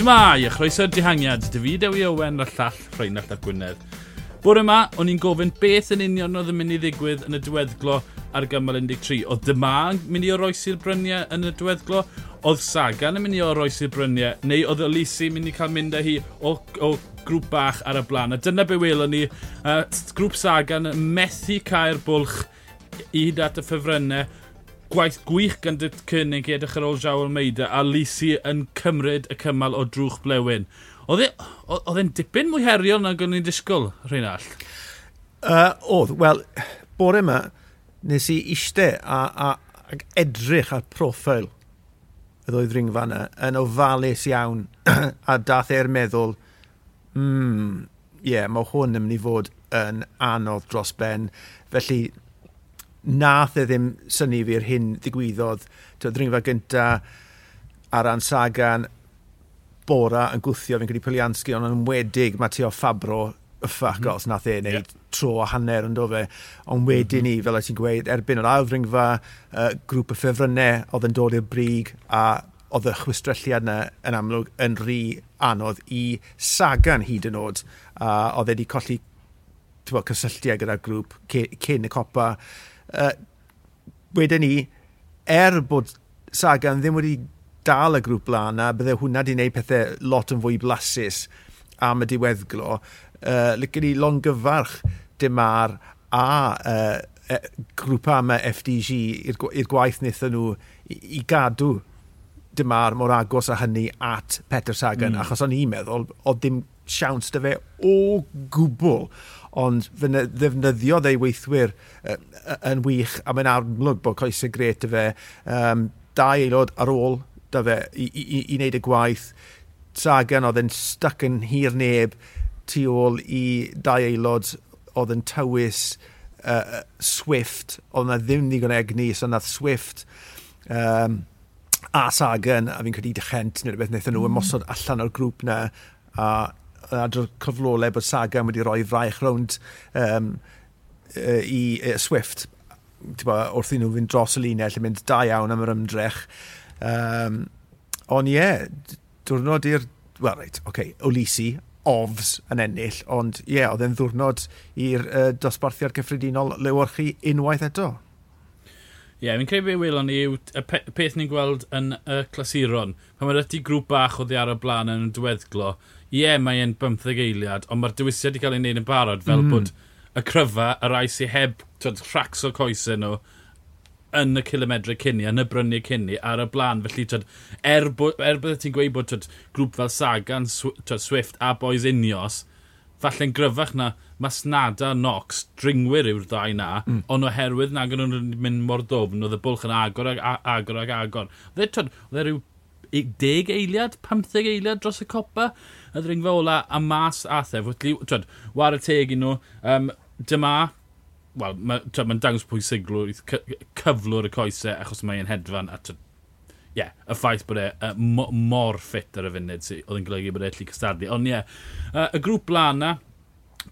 Shmai, a chroeso'r dihangiad, David Ewi Owen a'r llall Rheinald ar Gwynedd. Bore yma, o'n i'n gofyn beth yn union oedd yn mynd i ddigwydd yn y diweddglo ar gymal 13. Oedd dyma yn mynd i oroesi'r bryniau yn y diweddglo? Oedd Sagan yn mynd i oroesi'r bryniau? Neu oedd Elisi yn mynd i cael mynd â hi o, o grŵp bach ar y blaen? A dyna be welon ni, uh, grŵp Sagan methu cael bwlch i hyd at y ffefrynnau gwaith gwych gan dy cynnig i edrych ar ôl Jao Almeida a Lisi yn cymryd y cymal o drwch blewyn. Oedd e, e'n dipyn mwy heriol na gwneud disgwyl, Rheinald? Uh, oedd, wel, bore yma nes i eistedd a, a, a edrych ar profil y ddwy ddringfa yna yn ofalus iawn a dath e'r meddwl, mm, ie, yeah, mae hwn yn mynd i fod yn anodd dros ben. Felly, nath e ddim syni fi'r hyn ddigwyddodd. Tyd, ddringfa gynta ar ran Sagan, Bora yn gwthio, fi'n credu Pelianski, ond yn wedig mae Tio Fabro ffach mhm. os nath e wneud yeah. tro a hanner yn dofe. Ond wedyn mhm. ni, mm -hmm. fel ti'n gweud, erbyn yr ail ddringfa, uh, grŵp y ffefrynnau oedd yn dod i'r brig a oedd y chwistrelliad yna yn amlwg yn rhy anodd i Sagan hyd yn oed. A oedd e wedi colli cysylltiau gyda'r grŵp cyn y copa uh, wedyn ni, er bod Sagan ddim wedi dal y grŵp blaen a bydde hwnna wedi gwneud pethau lot yn fwy blasus am y diweddglo, uh, lycyn ni longyfarch dymar a uh, e, grŵp am y FDG i'r gwaith wnaethon nhw i, i gadw dymar mor agos a hynny at Peter Sagan, mm. achos o'n i'n meddwl, o dim siawns dy fe o gwbl ond ddefnyddiodd ei weithwyr uh, yn wych a mae'n amlwg bod coesau gret y fe. Um, dau aelod ar ôl dy fe i, i, i, i wneud y gwaith. Sagan oedd yn stuck yn hir neb tu ôl i dau aelod oedd yn tywys uh, Swift, oedd yna ddim ddigon egni, so nath Swift um, a Sagan, a fi'n credu dychent, neu beth wnaethon nhw hmm. ymosod allan o'r grŵp na, a adrodd cyflolau bod Sagan wedi rhoi fraich rownd um, i uh, Swift bo, wrth i nhw fynd dros y linell yn mynd da iawn am yr ymdrech. Um, ond ie, yeah, diwrnod i'r... Wel, reit, oce, okay, Olisi, ofs yn ennill, ond ie, yeah, oedd e'n ddiwrnod i'r uh, dosbarthiad cyffredinol lewyrchu unwaith eto. Ie, yeah, fi'n credu be welon ni yw y pe peth ni'n gweld yn y clasuron. Pan mae'r ydy grŵp bach o ddiar o blaen yn y diweddglo, ie, yeah, mae'n 15 eiliad, ond mae'r dywysiad wedi cael ei wneud yn barod fel mm. bod y cryfa, y rai sy'n heb twyd, rhacs o coesau nhw, yn y kilometre cynni, yn y brynu cynni, ar y blaen. Felly, twyd, er, bo, er byddai ti'n gweud bod twyd, grŵp fel Sagan, twyd, Swift a Boys Unios falle'n gryfach na Masnada Nox, dringwyr yw'r ddau na, mm. ond oherwydd nag o'n nhw'n mynd mor ddofn, oedd y bwlch yn agor ag agor ag agor. Oedd e, e rhyw 10 eiliad, 15 eiliad dros y copa, y ddringfa ola a mas athef. thef. Twyd, war y teg i nhw, um, dyma, wel, mae'n ma dangos pwysiglwydd, cyflwr y coesau, achos mae'n hedfan, a twyd, ie, yeah, y ffaith bod e uh, mor ffit ar y funud sydd oedd yn golygu bod e allu cystadlu. Ond ie, yeah, uh, y grŵp blaen na,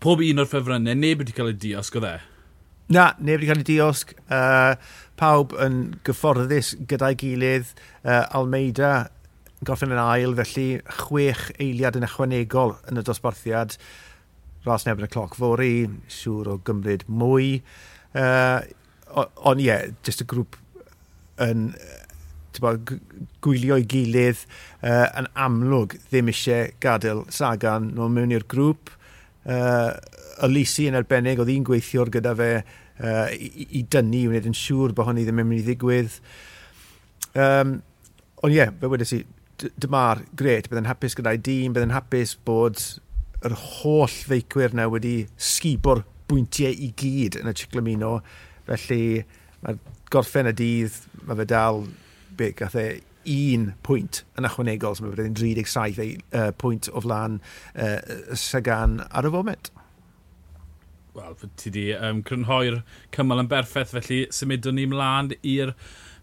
pob un o'r ffefrynnau, neb wedi cael ei diosg o dde? Na, neb wedi cael ei diosg. Uh, pawb yn gyfforddus gyda'i gilydd. Uh, Almeida gorffen yn ail, felly chwech eiliad yn ychwanegol yn y dosbarthiad. Ras neb yn y cloc fori, siŵr o gymryd mwy. Uh, Ond ie, yeah, jyst y grŵp yn bod, i gilydd uh, yn amlwg ddim eisiau gadael Sagan nhw mewn i'r grŵp. Uh, Elisi yn arbennig, oedd hi'n gweithiwr gyda fe uh, i, i dynnu i wneud yn siŵr bod hynny ddim yn mynd i ddigwydd. Um, ond ie, yeah, fe wedi si, dyma'r gret, byddai'n hapus gyda'i dîm, byddai'n hapus bod yr holl feicwyr na wedi sgibo'r bwyntiau i gyd yn y Ciclamino. Felly, mae'r gorffen y dydd, mae fe dal debyg, gath e un pwynt yn ychwanegol, so mae fe'n 37 ei, uh, pwynt o flan uh, Sagan ar y foment. Wel, ti di um, crynhoi'r cymal yn berffaith, felly symudwn ni mlaen i'r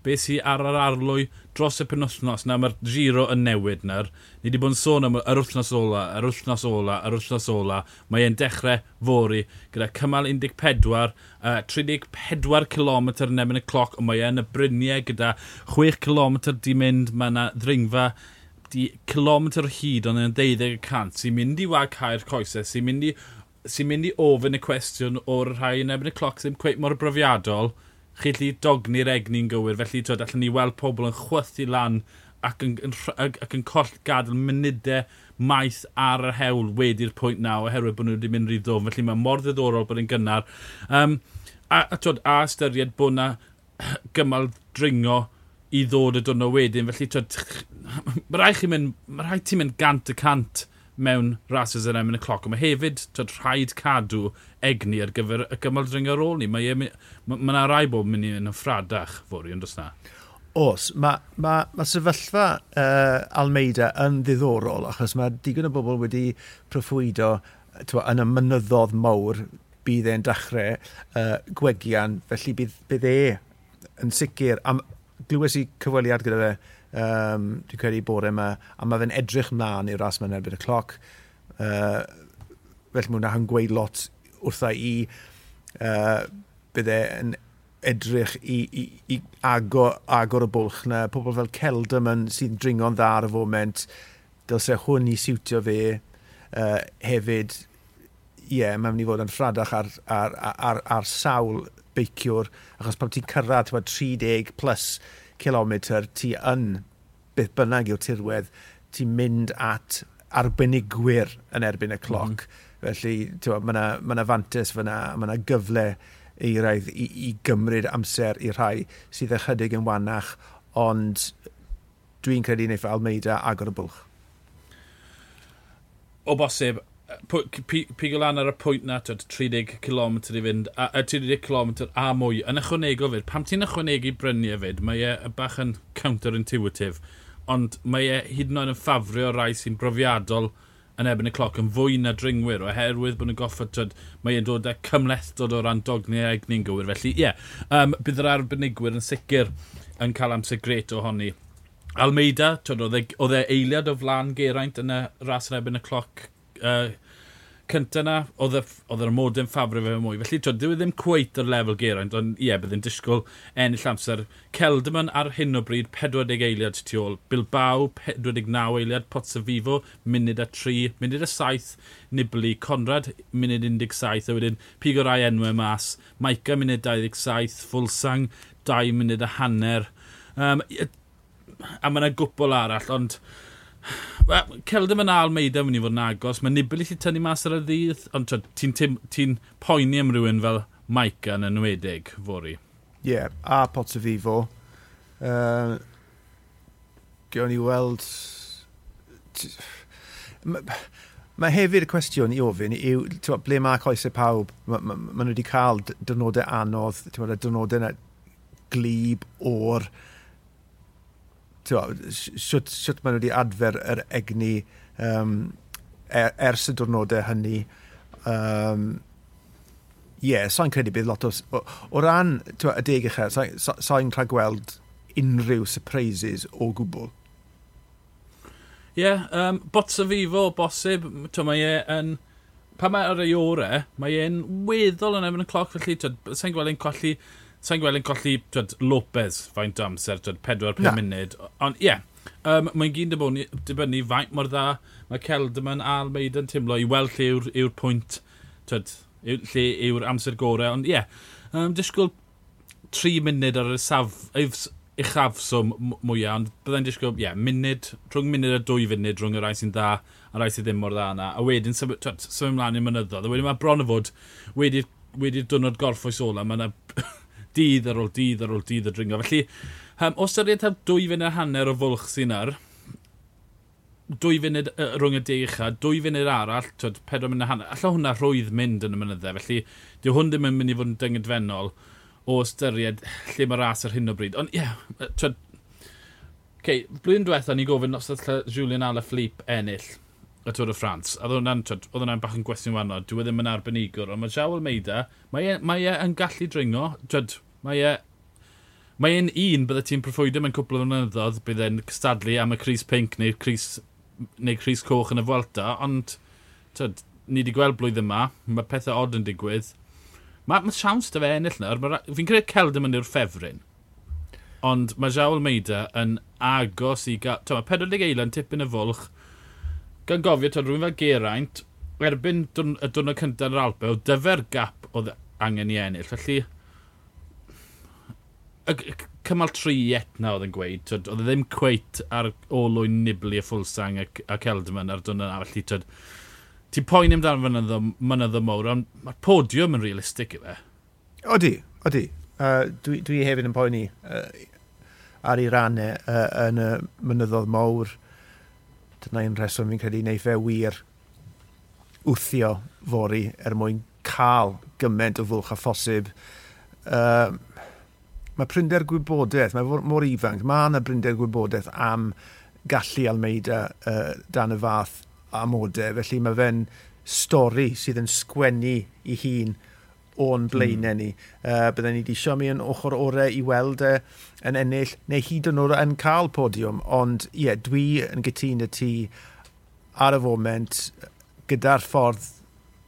beth sy'n ar yr arlwy dros y penwthnos na mae'r giro yn newid nawr. Ni wedi bod yn sôn am yr wythnos ola, yr wythnos ola, yr wythnos ola. Mae e'n dechrau fori gyda cymal 14, uh, 34 km yn ebyn y cloc, ond mae e'n y bryniau gyda 6 km di mynd, mae yna ddringfa di kilometr hyd ond yn 12 cant sy'n mynd i wag hau'r coesau, sy'n mynd i sy'n mynd i ofyn y cwestiwn o'r rhai yn ebyn y cloc ddim cweith mor brofiadol chi allu dogni'r egni'n gywir, felly twyd, allan ni weld pobl yn chwythu lan ac yn, yn, ac ac yn coll gadael munudau maith ar yr hewl wedi'r pwynt naw oherwydd bod nhw wedi mynd rhy ddwm. Felly mae mor ddiddorol bod yn gynnar. Um, a, a, twyd, a ystyried bod yna gymal dringo i ddod y dwrnod wedyn. Felly, twyd, mae rhaid, chi mynd, mae rhaid ti mynd gant y cant mewn rhasys yn emyn y cloc. Mae hefyd tyd, rhaid cadw egni ar gyfer y gymal dring ar ôl ni. Mae e yna ma, ma rai bod mynd i'n ffradach fori, ond os na? Os, mae ma, ma sefyllfa uh, Almeida yn ddiddorol, achos mae digon o bobl wedi proffwydo twa, yn y mynyddodd mawr bydd e'n dechrau uh, gwegian, felly bydd, bydd e yn sicr. Am, glywes i cyfweliad gyda fe um, dwi'n credu bore yma, a mae fe'n edrych mlaen i'r ras mewn erbyn y cloc. Uh, felly mae hwnna'n gweud lot wrtha i uh, bydde yn edrych i, i, i agor, agor y bwlch na. Pobl fel Celdam yn sy'n dringo'n dda ar y foment, dylse hwn i siwtio fe uh, hefyd. Ie, yeah, mae'n mynd i fod yn ffradach ar, ar, ar, ar, ar sawl beiciwr, achos pan ti'n cyrraedd 30 plus kilometr, ti yn beth bynnag yw'r tirwedd, ti'n mynd at arbenigwyr yn erbyn y cloc. Mm. Felly, mae yna ma fantes fyna, mae yna gyfle eiraidd i, i gymryd amser i rhai sydd ychydig yn wanach, ond dwi'n credu wneud fy Almeida agor y bwlch. O bosib, pigo lan ar y pwynt na, 30 km i fynd, a, a 30 km a mwy, yn ychwanegol fyd. Pam ti'n ychwanegu bryniau e fyd, mae e bach yn counterintuitive, ond mae e hyd yn oed yn ffafrio rai sy'n brofiadol yn ebyn y cloc yn fwy na dringwyr oherwydd bod yn goffa tyd, mae e'n dod â cymlethdod o ran dogni a egni'n gywir. Felly ie, yeah, um, bydd yr arbenigwyr yn sicr yn cael amser gret ohoni. Almeida, e, oedd e eiliad o flan Geraint yn y ras yn ebyn y cloc uh, cynta na, oedd yr ymodau'n ffafrio fe mwy. Felly, twyd, dwi e ddim cweit o'r lefel geraint, ond ie, bydd yn disgwyl ennill amser. Celdyman ar hyn o bryd, 40 eiliad tu ôl. Bilbao, 49 eiliad. Potsa Potsafifo, munud a 3, munud a 7. Nibli, Conrad, munud 17. A wedyn, pig o rai enwau mas. Maica, munud 27. Fulsang, 2 munud a hanner. Um, a mae yna gwbl arall, ond Well, Celdam yn Almeida mynd i fod yn agos. Mae nibl i chi tynnu mas ar y ddydd, ond ti'n ti, ti poeni am rhywun fel Maica yn enwedig, fori. Ie, yeah, a pot o fifo. Uh, Gewn ni weld... Mae ma hefyd y cwestiwn i ofyn yw, twa, ble mae coesau pawb, mae ma, ma nhw wedi cael dynodau anodd, twa, dynodau yna glib o'r sut, sut maen nhw wedi adfer yr egni um, er, ers y diwrnodau hynny. Um, Ie, yeah, sa'n credu bydd lot o... O, o ran twa, y deg eich sa'n sa, sa rhaid gweld unrhyw surprises o gwbl. Ie, yeah, um, bots Botsa Vivo, bosib, twa, mae e yn... Pa mae ar ei ore, mae e'n weddol yn efo'n y cloc, felly sa'n gweld e'n colli sa'n gweld yn colli twyd, Lopez faint o amser, 4-5 munud. Ond ie, yeah, um, mae'n gyn dibynnu, dibynnu faint mor dda mae Celdaman a Almeida yn teimlo i weld lle yw'r yw pwynt, twyd, yw, lle yw'r amser gorau. Ond ie, yeah, um, disgwyl 3 munud ar y saf, uchafswm mwyaf, ond byddai'n disgwyl, ie, yeah, munud, rhwng munud a dwy funud rhwng y rai sy'n dda a rai sy'n ddim mor dda yna. A wedyn, symud ymlaen i'n mynyddodd. A wedyn mae bron o fod, wedi'r wedi diwrnod gorffwys ola, mae yna dydd ar ôl dydd ar ôl dydd o dringo. Felly, um, o syried heb dwy funud a hanner o fwlch sy'n ar, dwy funud uh, rhwng y de ucha, dwy funud arall, twyd, pedwar munud a hanner. allai hwnna rhwydd mynd yn y mynyddau. felly dyw hwn ddim yn mynd i fod yn dyngedfennol o ystyried lle mae ras ar hyn o bryd. Ond ie, yeah, twyd, Okay, blwyddyn diwetha ni gofyn os ydych Julian Alaphilippe ennill y Tôr y Ffrans. A oedd hwnna'n bach yn gwestiwn wannol. Dwi e ddim yn arbenigwr, ond mae Jawel Meida, mae e, mae e yn gallu dringo. Twyd, Mae e... Mae e'n un bydde ti'n proffwydo mewn cwpl o fynyddoedd bydd e'n cystadlu am y Cris Pink neu'r Cris, neu Cris Coch yn y Fwelta, ond tyd, ni wedi gweld blwyddyn yma, mae pethau od yn digwydd. Mae ma siawns da fe ennill nawr, fi'n credu celd yma yw'r ffefryn. Ond mae Jawl Meida yn agos i gael... Mae 40 eilad tipyn y fwlch. Gan gofio, to, rhywun fel Geraint, erbyn y dwrnod cyntaf yr Alpe, o dyfer gap oedd angen i ennill. Felly, cymal tri etna oedd yn gweud, oedd e ddim cweit ar olwyn niblu y ffwlsang a ac Eldman ar dyna yna, felly tyd, ti'n poen amdano mynyddo, mynyddo mowr, ond mae'r podiwm yn realistig i fe. Odi, odi. Uh, dwi, dwi hefyd yn poeni uh, ar ei rannau uh, yn y mynyddodd mawr. Dyna un reswm fi'n credu wneud fe wir wthio fori er mwyn cael gymaint o fwlch a phosib. Uh, mae prinder gwybodaeth, mae mor ifanc, mae yna prinder gwybodaeth am gallu Almeida uh, dan y fath amodau, felly mae fe'n stori sydd yn sgwennu i hun o'n hmm. blaenau mm. ni. Uh, Byddwn ni wedi siami yn ochr orau i weld e yn ennill, neu hyd yn oed yn cael podiwm, ond ie, yeah, dwi yn gytun y ti ar y foment gyda'r ffordd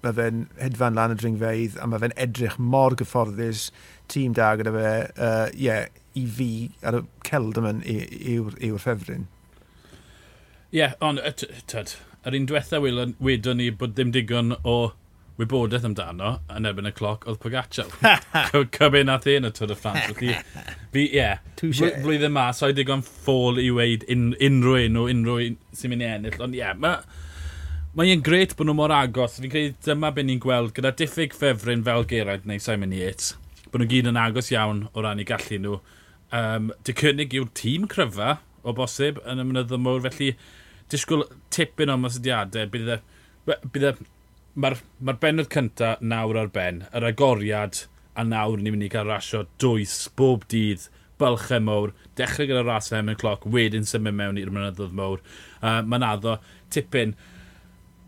mae fe'n hedfan lan y dringfeidd a mae fe'n edrych mor gyfforddus tîm da gyda fe uh, yeah, i fi ar y celd yma yw'r yw ffefryn. Ie, yeah, ond tyd, yr un diwetha wedon ni bod ddim digon o wybodaeth amdano yn erbyn y cloc oedd Pogacar. Cybyn nath un y Tôr y Ffrans. Felly, fi, ie, yeah, flwyddyn ma, so i digon ffôl i weid un, unrhyw un o unrhyw un sy'n mynd i ennill. Ond ie, yeah, mae mae'n gret bod nhw mor agos. Fi'n credu dyma beth ni'n gweld gyda diffyg ffefryn fel Geraint neu Simon Yates. Bod nhw gyd yn agos iawn o ran i gallu nhw. Um, dy cynnig yw'r tîm cryfa o bosib yn y mynyddo mwr. Felly, disgwyl tipyn o masodiadau. Bydd e... E Mae'r ma benod cyntaf nawr ar ben, yr agoriad, a nawr ni'n mynd i gael rasio dwys bob dydd, bylchau mowr, dechrau gyda ras yn 11 cloc, wedyn symud mewn i'r mynyddodd mowr. Uh, Mae'n addo tipyn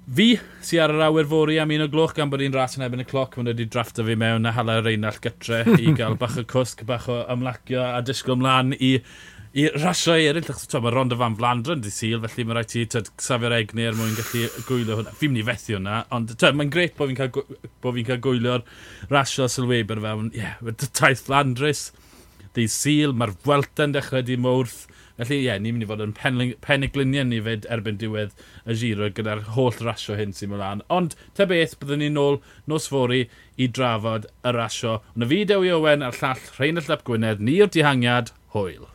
Fi sy ar yr awyr fori am un o gloch gan bod i'n ras yn ebyn y cloc, mae'n wedi drafftio fi mewn a hala Reinald Gytre i gael bach o cwsg, bach o ymlacio a disgwyl mlaen i, i rasio i eraill. Achos mae Ronda Van Flandren di syl, felly mae rhaid ti tyd, safio'r egni er mwyn gallu gwylio hwnna. Fi'n mynd i fethu hwnna, ond mae'n greit bod fi'n cael, bo fi cael gwylio'r rasio sylweber fewn. Ie, yeah, taith Flandris, di syl, mae'r Welta dechrau di mwrth Felly ie, yeah, ni'n mynd i fod yn penegliniau ni fyd erbyn diwedd y giro gyda'r holl rasio hyn sy'n mynd lan. Ond te beth, byddwn ni'n ôl nos fori i drafod y rasio. Yna fi Dewi Owen a'r llall Rhain y Llap Gwynedd, ni'r dihangiad, hwyl.